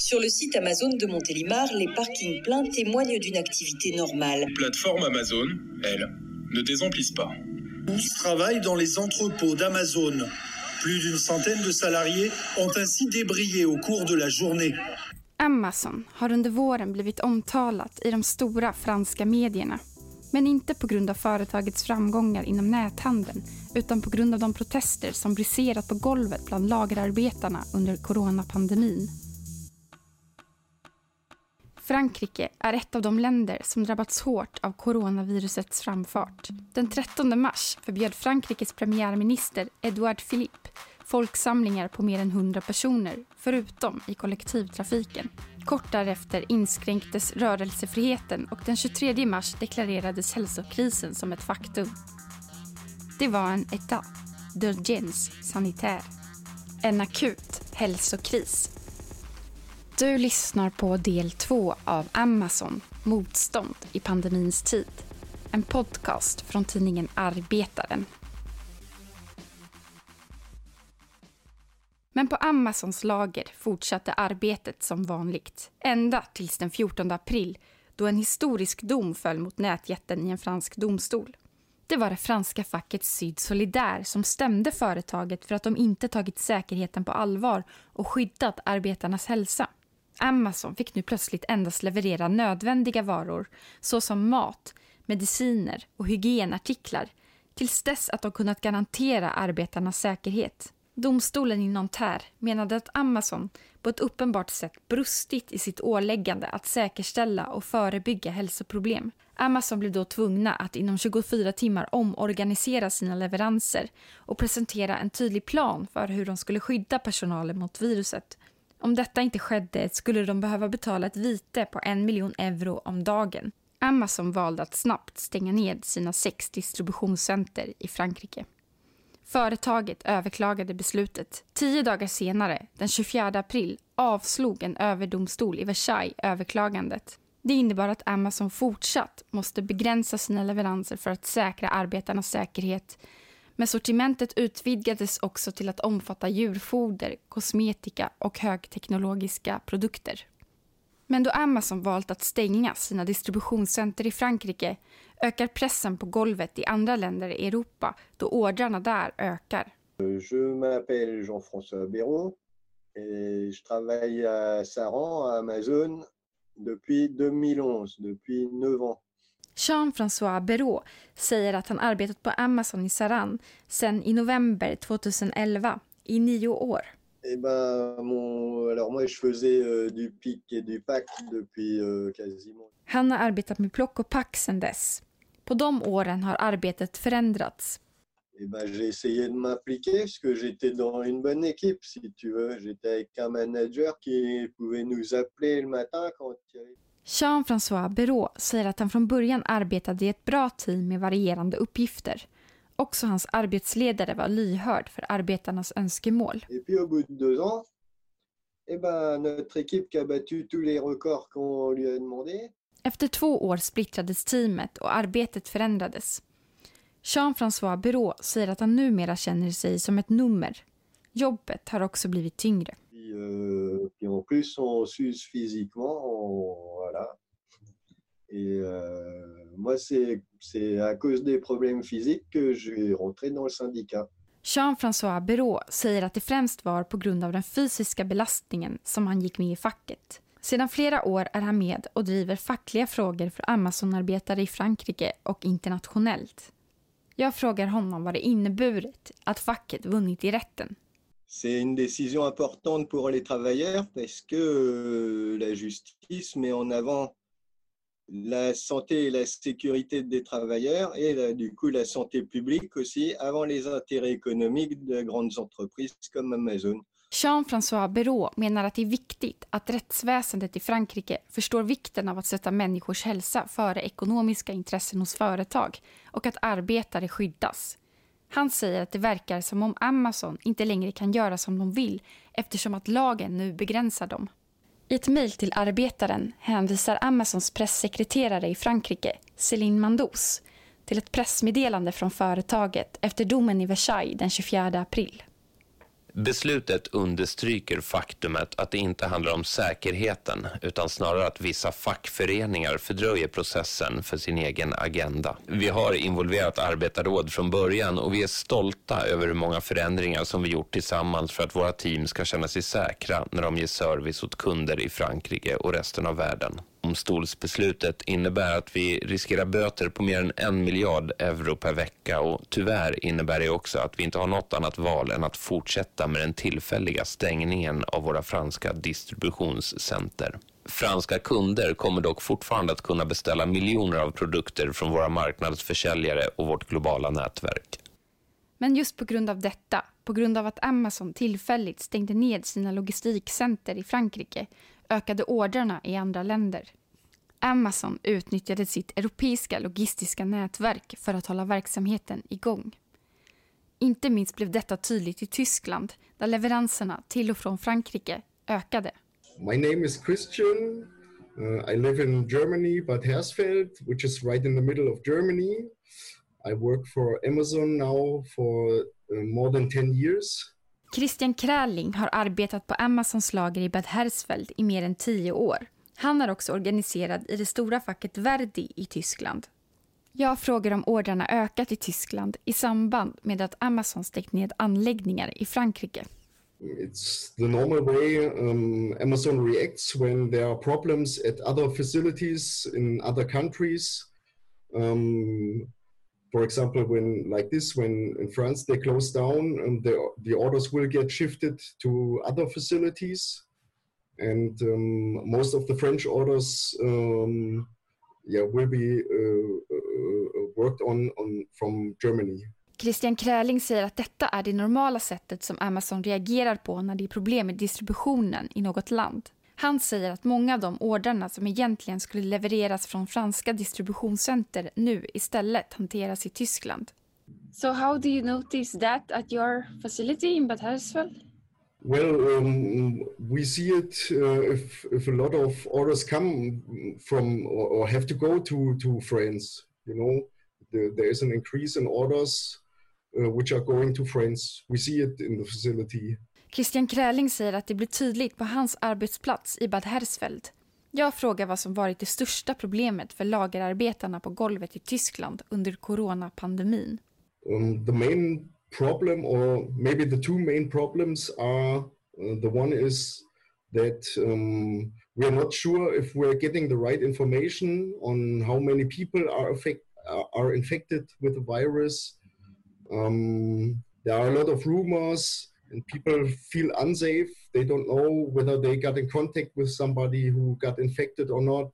Sur le site Amazon de Montélimar, les parkings pleins témoignent d'une activité normale. Plateforme Amazon, elle, ne désemplissent pas. Tous travaillent dans les entrepôts d'Amazon. Plus d'une centaine de salariés ont ainsi débrayé au cours de la journée. Amazon har under våren blivit omtalat i de stora franska medierna. Men inte på grund av företagets framgångar inom näthandeln utan på grund av de protester som briserat på golvet bland lagerarbetarna under coronapandemin. Frankrike är ett av de länder som drabbats hårt av coronavirusets framfart. Den 13 mars förbjöd Frankrikes premiärminister Edouard Philippe folksamlingar på mer än 100 personer, förutom i kollektivtrafiken. Kort därefter inskränktes rörelsefriheten och den 23 mars deklarerades hälsokrisen som ett faktum. Det var en état d'urgence sanitaire. En akut hälsokris. Du lyssnar på del två av Amazon, Motstånd i pandemins tid. En podcast från tidningen Arbetaren. Men på Amazons lager fortsatte arbetet som vanligt. Ända tills den 14 april då en historisk dom föll mot nätjätten i en fransk domstol. Det var det franska facket Syd Solidär som stämde företaget för att de inte tagit säkerheten på allvar och skyddat arbetarnas hälsa. Amazon fick nu plötsligt endast leverera nödvändiga varor såsom mat, mediciner och hygienartiklar tills dess att de kunnat garantera arbetarnas säkerhet. Domstolen i Nanterre menade att Amazon på ett uppenbart sätt brustit i sitt åläggande att säkerställa och förebygga hälsoproblem. Amazon blev då tvungna att inom 24 timmar omorganisera sina leveranser och presentera en tydlig plan för hur de skulle skydda personalen mot viruset. Om detta inte skedde skulle de behöva betala ett vite på en miljon euro om dagen. Amazon valde att snabbt stänga ned sina sex distributionscenter i Frankrike. Företaget överklagade beslutet. Tio dagar senare, den 24 april, avslog en överdomstol i Versailles överklagandet. Det innebar att Amazon fortsatt måste begränsa sina leveranser för att säkra arbetarnas säkerhet. Men sortimentet utvidgades också till att omfatta djurfoder, kosmetika och högteknologiska produkter. Men då Amazon valt att stänga sina distributionscenter i Frankrike ökar pressen på golvet i andra länder i Europa då ordrarna där ökar. Je m'appelle Jean-François Béraud et je travaille à Saran, à Amazon, depuis 2011, depuis 9 ans. Jean-François Béraud säger att han arbetat på Amazon i Saran sedan i november 2011, i nio år. Eh ben, mon... Alors moi, je faisais euh, du pic et du pack depuis euh, quasiment... Han har arbetat med plock och pack sedan dess. På de åren har arbetet förändrats. Eh ben, j'ai essayé de m'impliquer parce que j'étais dans une bonne équipe, si tu veux. J'étais avec un manager qui pouvait nous appeler le matin quand il y avait... Jean-François Béraud säger att han från början arbetade i ett bra team med varierande uppgifter. Också hans arbetsledare var lyhörd för arbetarnas önskemål. Et puis au bout de deux ans, eh ben, notre équipe qui a battu tous les records qu'on lui a demandé, Efter två år splittrades teamet och arbetet förändrades. Jean-François Béraud säger att han numera känner sig som ett nummer. Jobbet har också blivit tyngre. puis, euh, puis en plus on s'use physiquement, on-. Et euh, moi, c'est à cause des problèmes physiques que je suis rentré dans le syndicat. Jean-François Béraud säger att det främst var på grund av den fysiska belastningen som han gick med i facket. Sedan flera år är han med och driver fackliga frågor för Amazonarbetare i Frankrike och internationellt. Jag frågar honom vad det inneburit att facket vunnit i rätten. C'est une décision importante pour les travailleurs parce que euh, la justice met en avant la santé et la sécurité des travailleurs et la- du coup la santé publique aussi avant les intérêts économiques de grandes entreprises comme Amazon. Jean-François Béraud menar att det är viktigt att rättsväsendet i Frankrike förstår vikten av att sätta människors hälsa före ekonomiska intressen hos företag och att arbetare skyddas. Han säger att det verkar som om Amazon inte längre kan göra som de vill eftersom att lagen nu begränsar dem. I ett mejl till Arbetaren hänvisar Amazons pressekreterare i Frankrike, Céline Mandous, till ett pressmeddelande från företaget efter domen i Versailles den 24 april. Beslutet understryker faktumet att det inte handlar om säkerheten utan snarare att vissa fackföreningar fördröjer processen för sin egen agenda. Vi har involverat arbetarråd från början och vi är stolta över hur många förändringar som vi gjort tillsammans för att våra team ska känna sig säkra när de ger service åt kunder i Frankrike och resten av världen. Domstolsbeslutet innebär att vi riskerar böter på mer än en miljard euro per vecka och tyvärr innebär det också att vi inte har något annat val än att fortsätta med den tillfälliga stängningen av våra franska distributionscenter. Franska kunder kommer dock fortfarande att kunna beställa miljoner av produkter från våra marknadsförsäljare och vårt globala nätverk. Men just på grund av detta, på grund av att Amazon tillfälligt stängde ned sina logistikcenter i Frankrike, ökade ordrarna i andra länder. Amazon utnyttjade sitt europeiska logistiska nätverk för att hålla verksamheten igång. Inte minst blev detta tydligt i Tyskland där leveranserna till och från Frankrike ökade. My name is Christian. Uh, I live in Germany, Bad Hersfeld, which is right in the middle of Germany. I work for Amazon now for uh, more than 10 years. Christian Kräling har arbetat på Amazons lager i Bad Hersfeld i mer än tio år. Han är också organiserad i det stora facket Verdi i Tyskland. Jag frågar om ordrarna ökat i Tyskland i samband med att Amazon stängt ned anläggningar i Frankrike. It's the normal way um, Amazon reacts when there are problems at other facilities in other countries. Um, for example, when like this, when in France they close down, um, the the orders will get shifted to other facilities, and um, most of the French orders, um, yeah, will be uh, uh, worked on on from Germany. Christian Kräling säger att detta är det normala sättet som Amazon reagerar på när det är problem med distributionen i något land. Han säger att många av de ordrarna som egentligen skulle levereras från franska distributionscenter nu istället hanteras i Tyskland. So how do you notice that at your facility in Bad Hersfeld? Well, um, we see it uh, if, if a lot of orders come from or, or have to go to, to France. You know, the, there is an increase in orders uh, which are going to France. We see it in the facility. Christian Kräling säger att det blir tydligt på hans arbetsplats i Bad Hersfeld. Jag frågar vad som varit det största problemet för lagerarbetarna på golvet i Tyskland under coronapandemin. Um, the main problem, or maybe the two main problems, are uh, the one is that um, we're not sure if we're getting the right information on how many people are, affect, are infected with the virus. Um, there are a lot of rumors and people feel unsafe. They don't know whether they got in contact with somebody who got infected or not.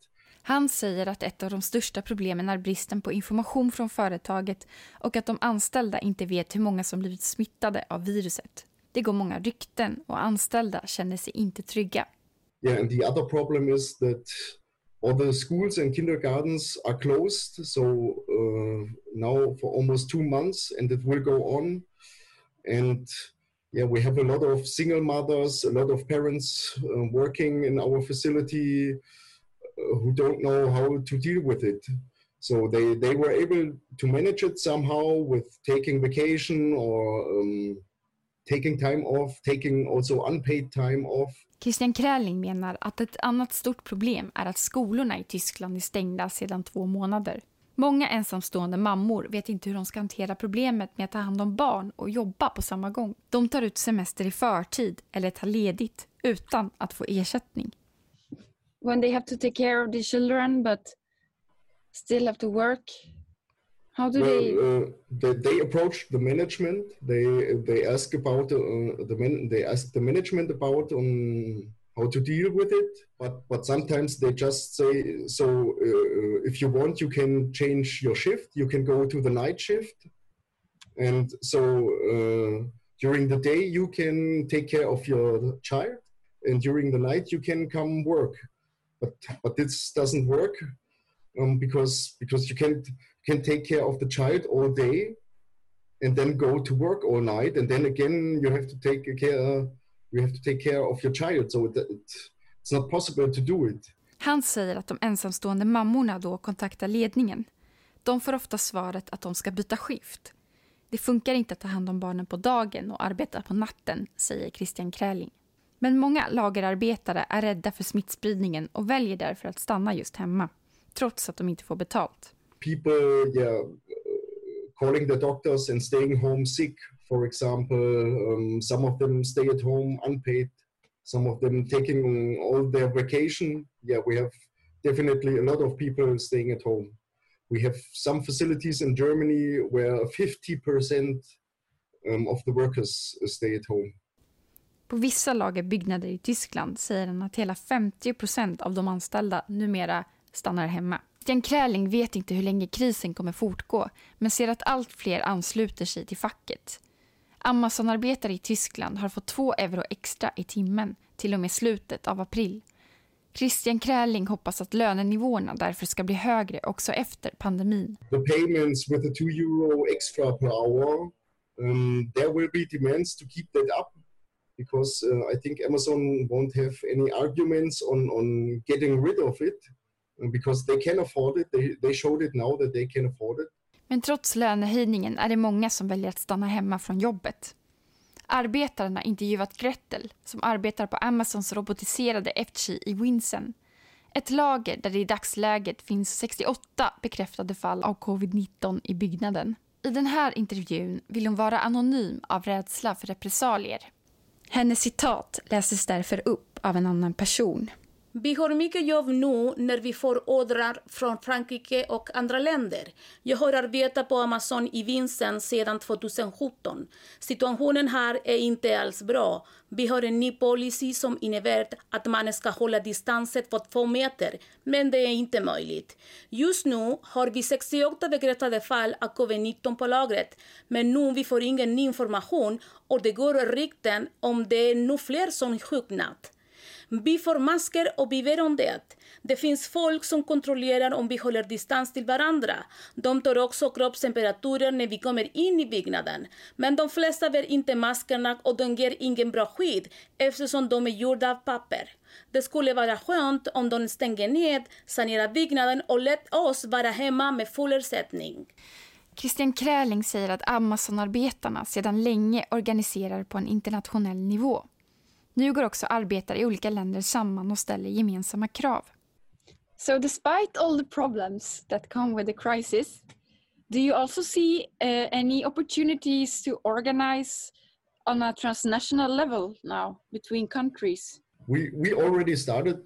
Han säger att ett av de största problemen är bristen på information från företaget och att de anställda inte vet hur många som blivit smittade av viruset. Det går många rykten och anställda känner sig inte trygga. Yeah, and the other problem is that all the schools and kindergartens are closed, so uh, now for almost two months, and it will go on. And yeah, we have a lot of single mothers, a lot of parents uh, working in our facility who don't know how to deal with it. So they, they were able to manage it somehow with taking vacation or um, taking time off, taking also unpaid time off. Christian Kräling menar att ett annat stort problem är att skolorna i Tyskland är stängda sedan två månader. Många ensamstående mammor vet inte hur de ska hantera problemet med att ta hand om barn och jobba på samma gång. De tar ut semester i förtid eller tar ledigt utan att få ersättning. When they have to take care of the children but still have to work, how do they? Uh, they they approach the management. They they ask about uh, the man. They ask the management about um, how to deal with it. But but sometimes they just say so. Uh, if you want, you can change your shift. You can go to the night shift, and so uh, during the day you can take care of your child, and during the night you can come work. But but this doesn't work um, because because you can't can take care of the child all day and then go to work all night and then again you have to take care you have to take care of your child so it, it's not possible to do it Han säger att de ensamstående mammorna då kontaktar ledningen. De får ofta svaret att de ska byta skift. Det funkar inte att ta hand om barnen på dagen och arbeta på natten, säger Christian Kräling. Men många lagerarbetare är rädda för smittspridningen och väljer därför att stanna just hemma, trots att de inte får betalt. People, yeah, calling the doctors and staying home sick, for example. Um, some of them stay at home unpaid. Some of them taking all their vacation. Yeah, we have definitely a lot of people staying at home. We have some facilities in Germany where 50% um, of the workers stay at home. På vissa lagerbyggnader i Tyskland säger han att hela 50% av de anställda numera stannar hemma. Jan Kräling vet inte hur länge krisen kommer fortgå men ser att allt fler ansluter sig till facket. Amazon-arbetare i Tyskland har fått 2 euro extra i timmen till och med slutet av april. Christian Kräling hoppas att lönenivåerna därför ska bli högre också efter pandemin. The payments with the 2 euro extra per hour, um, there will be demands to keep that up because uh, I think Amazon won't have any arguments on, on getting rid of it uh, because they can afford it. They, they showed it now that they can afford it. Men trots lönehöjningen är det många som väljer att stanna hemma från jobbet. Arbetaren har intervjuat Gretel som arbetar på Amazons robotiserade FG i Winsen. Ett lager där det i dagsläget finns 68 bekräftade fall av covid-19 i byggnaden. I den här intervjun vill hon vara anonym av rädsla för repressalier. Hennes citat läses därför upp av en annan person. Vi har mycket jobb nu när vi får ordrar från Frankrike och andra länder. Jag har arbetat på Amazon i vinsten sedan 2017. Situationen här är inte alls bra. Vi har en ny policy som innebär att man ska hålla distansen på två meter, men det är inte möjligt. Just nu har vi 68 bekräftade fall av covid-19 på lagret, men nu vi får ingen information och det går rykten om det är nu fler som sjuknat. Vi får masker och vi vet om det. Det finns folk som kontrollerar om vi håller distans till varandra. De tar också kroppstemperaturer när vi kommer in i byggnaden. Men de flesta bär inte maskerna och de ger ingen bra skydd eftersom de är gjorda av papper. Det skulle vara skönt om de stänger ned, sanerar byggnaden och lät oss vara hemma med full ersättning. Christian Kräling säger att Amazon-arbetarna sedan länge organiserar på en internationell nivå. Nu går också arbetare i olika länder samman och ställer gemensamma krav. So despite all the problems that come with the crisis, do you also see uh, any opportunities to organize on a transnational level now between countries? We, we already started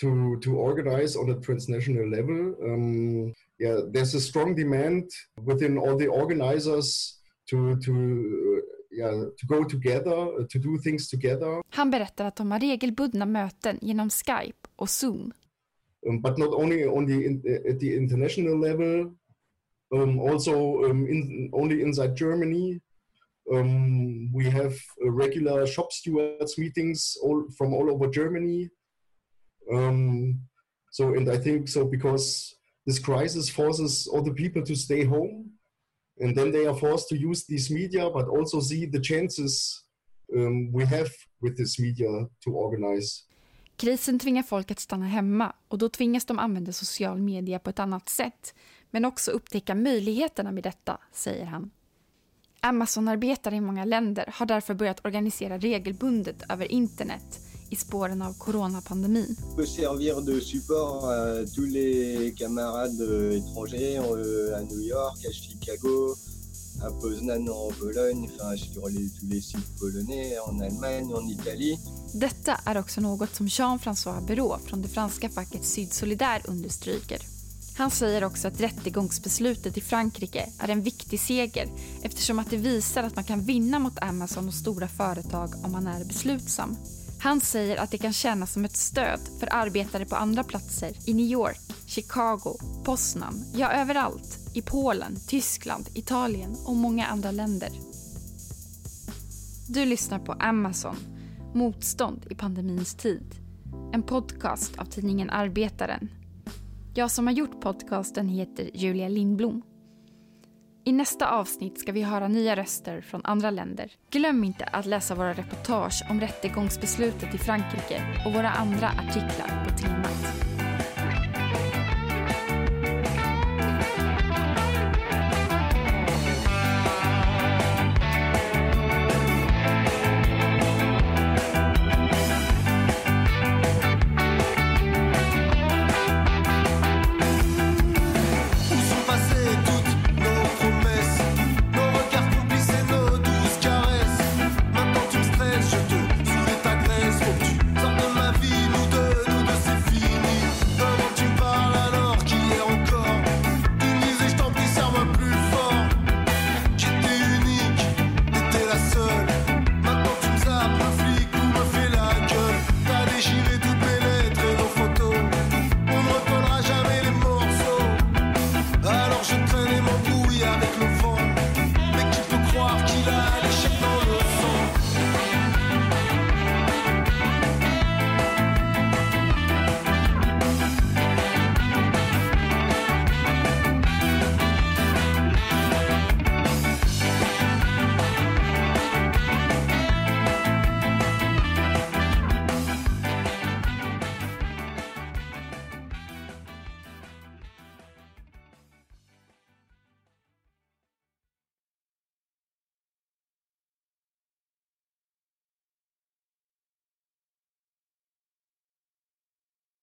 to, to organize on a transnational level. Um, yeah, there's a strong demand within all the organizers to, to yeah, to go together, to do things together. Han berättar att de har regelbundna möten genom Skype och Zoom. Um, but not only on the in, at the international level, um, also um, in, only inside Germany. Um, we have uh, regular shop stewards meetings all from all over Germany. Um, so, and I think so because this crisis forces all the people to stay home and then they are forced to use these media but also see the chances um, we have with this media to organize. Krisen tvingar folk att stanna hemma och då tvingas de använda social media på ett annat sätt men också upptäcka möjligheterna med detta, säger han. Amazon-arbetare i många länder har därför börjat organisera regelbundet över internet i spåren av coronapandemin. peut servir de support à tous les camarades euh, étrangers euh, à New York, à Chicago, à Poznan en Pologne, enfin sur les, tous les sites polonais, en Allemagne, en Italie. Detta är också något som Jean-François Bereau från det franska facket Syd Solidar understryker. Han säger också att rättegångsbeslutet i Frankrike är en viktig seger eftersom att det visar att man kan vinna mot Amazon och stora företag om man är beslutsam. Han säger att det kan kännas som ett stöd för arbetare på andra platser i New York, Chicago, Poznan, ja överallt i Polen, Tyskland, Italien och många andra länder. Du lyssnar på Amazon, Motstånd i pandemins tid. En podcast av tidningen Arbetaren. Jag som har gjort podcasten heter Julia Lindblom. I nästa avsnitt ska vi höra nya röster från andra länder. Glöm inte att läsa våra reportage om rättegångsbeslutet i Frankrike och våra andra artiklar på temat.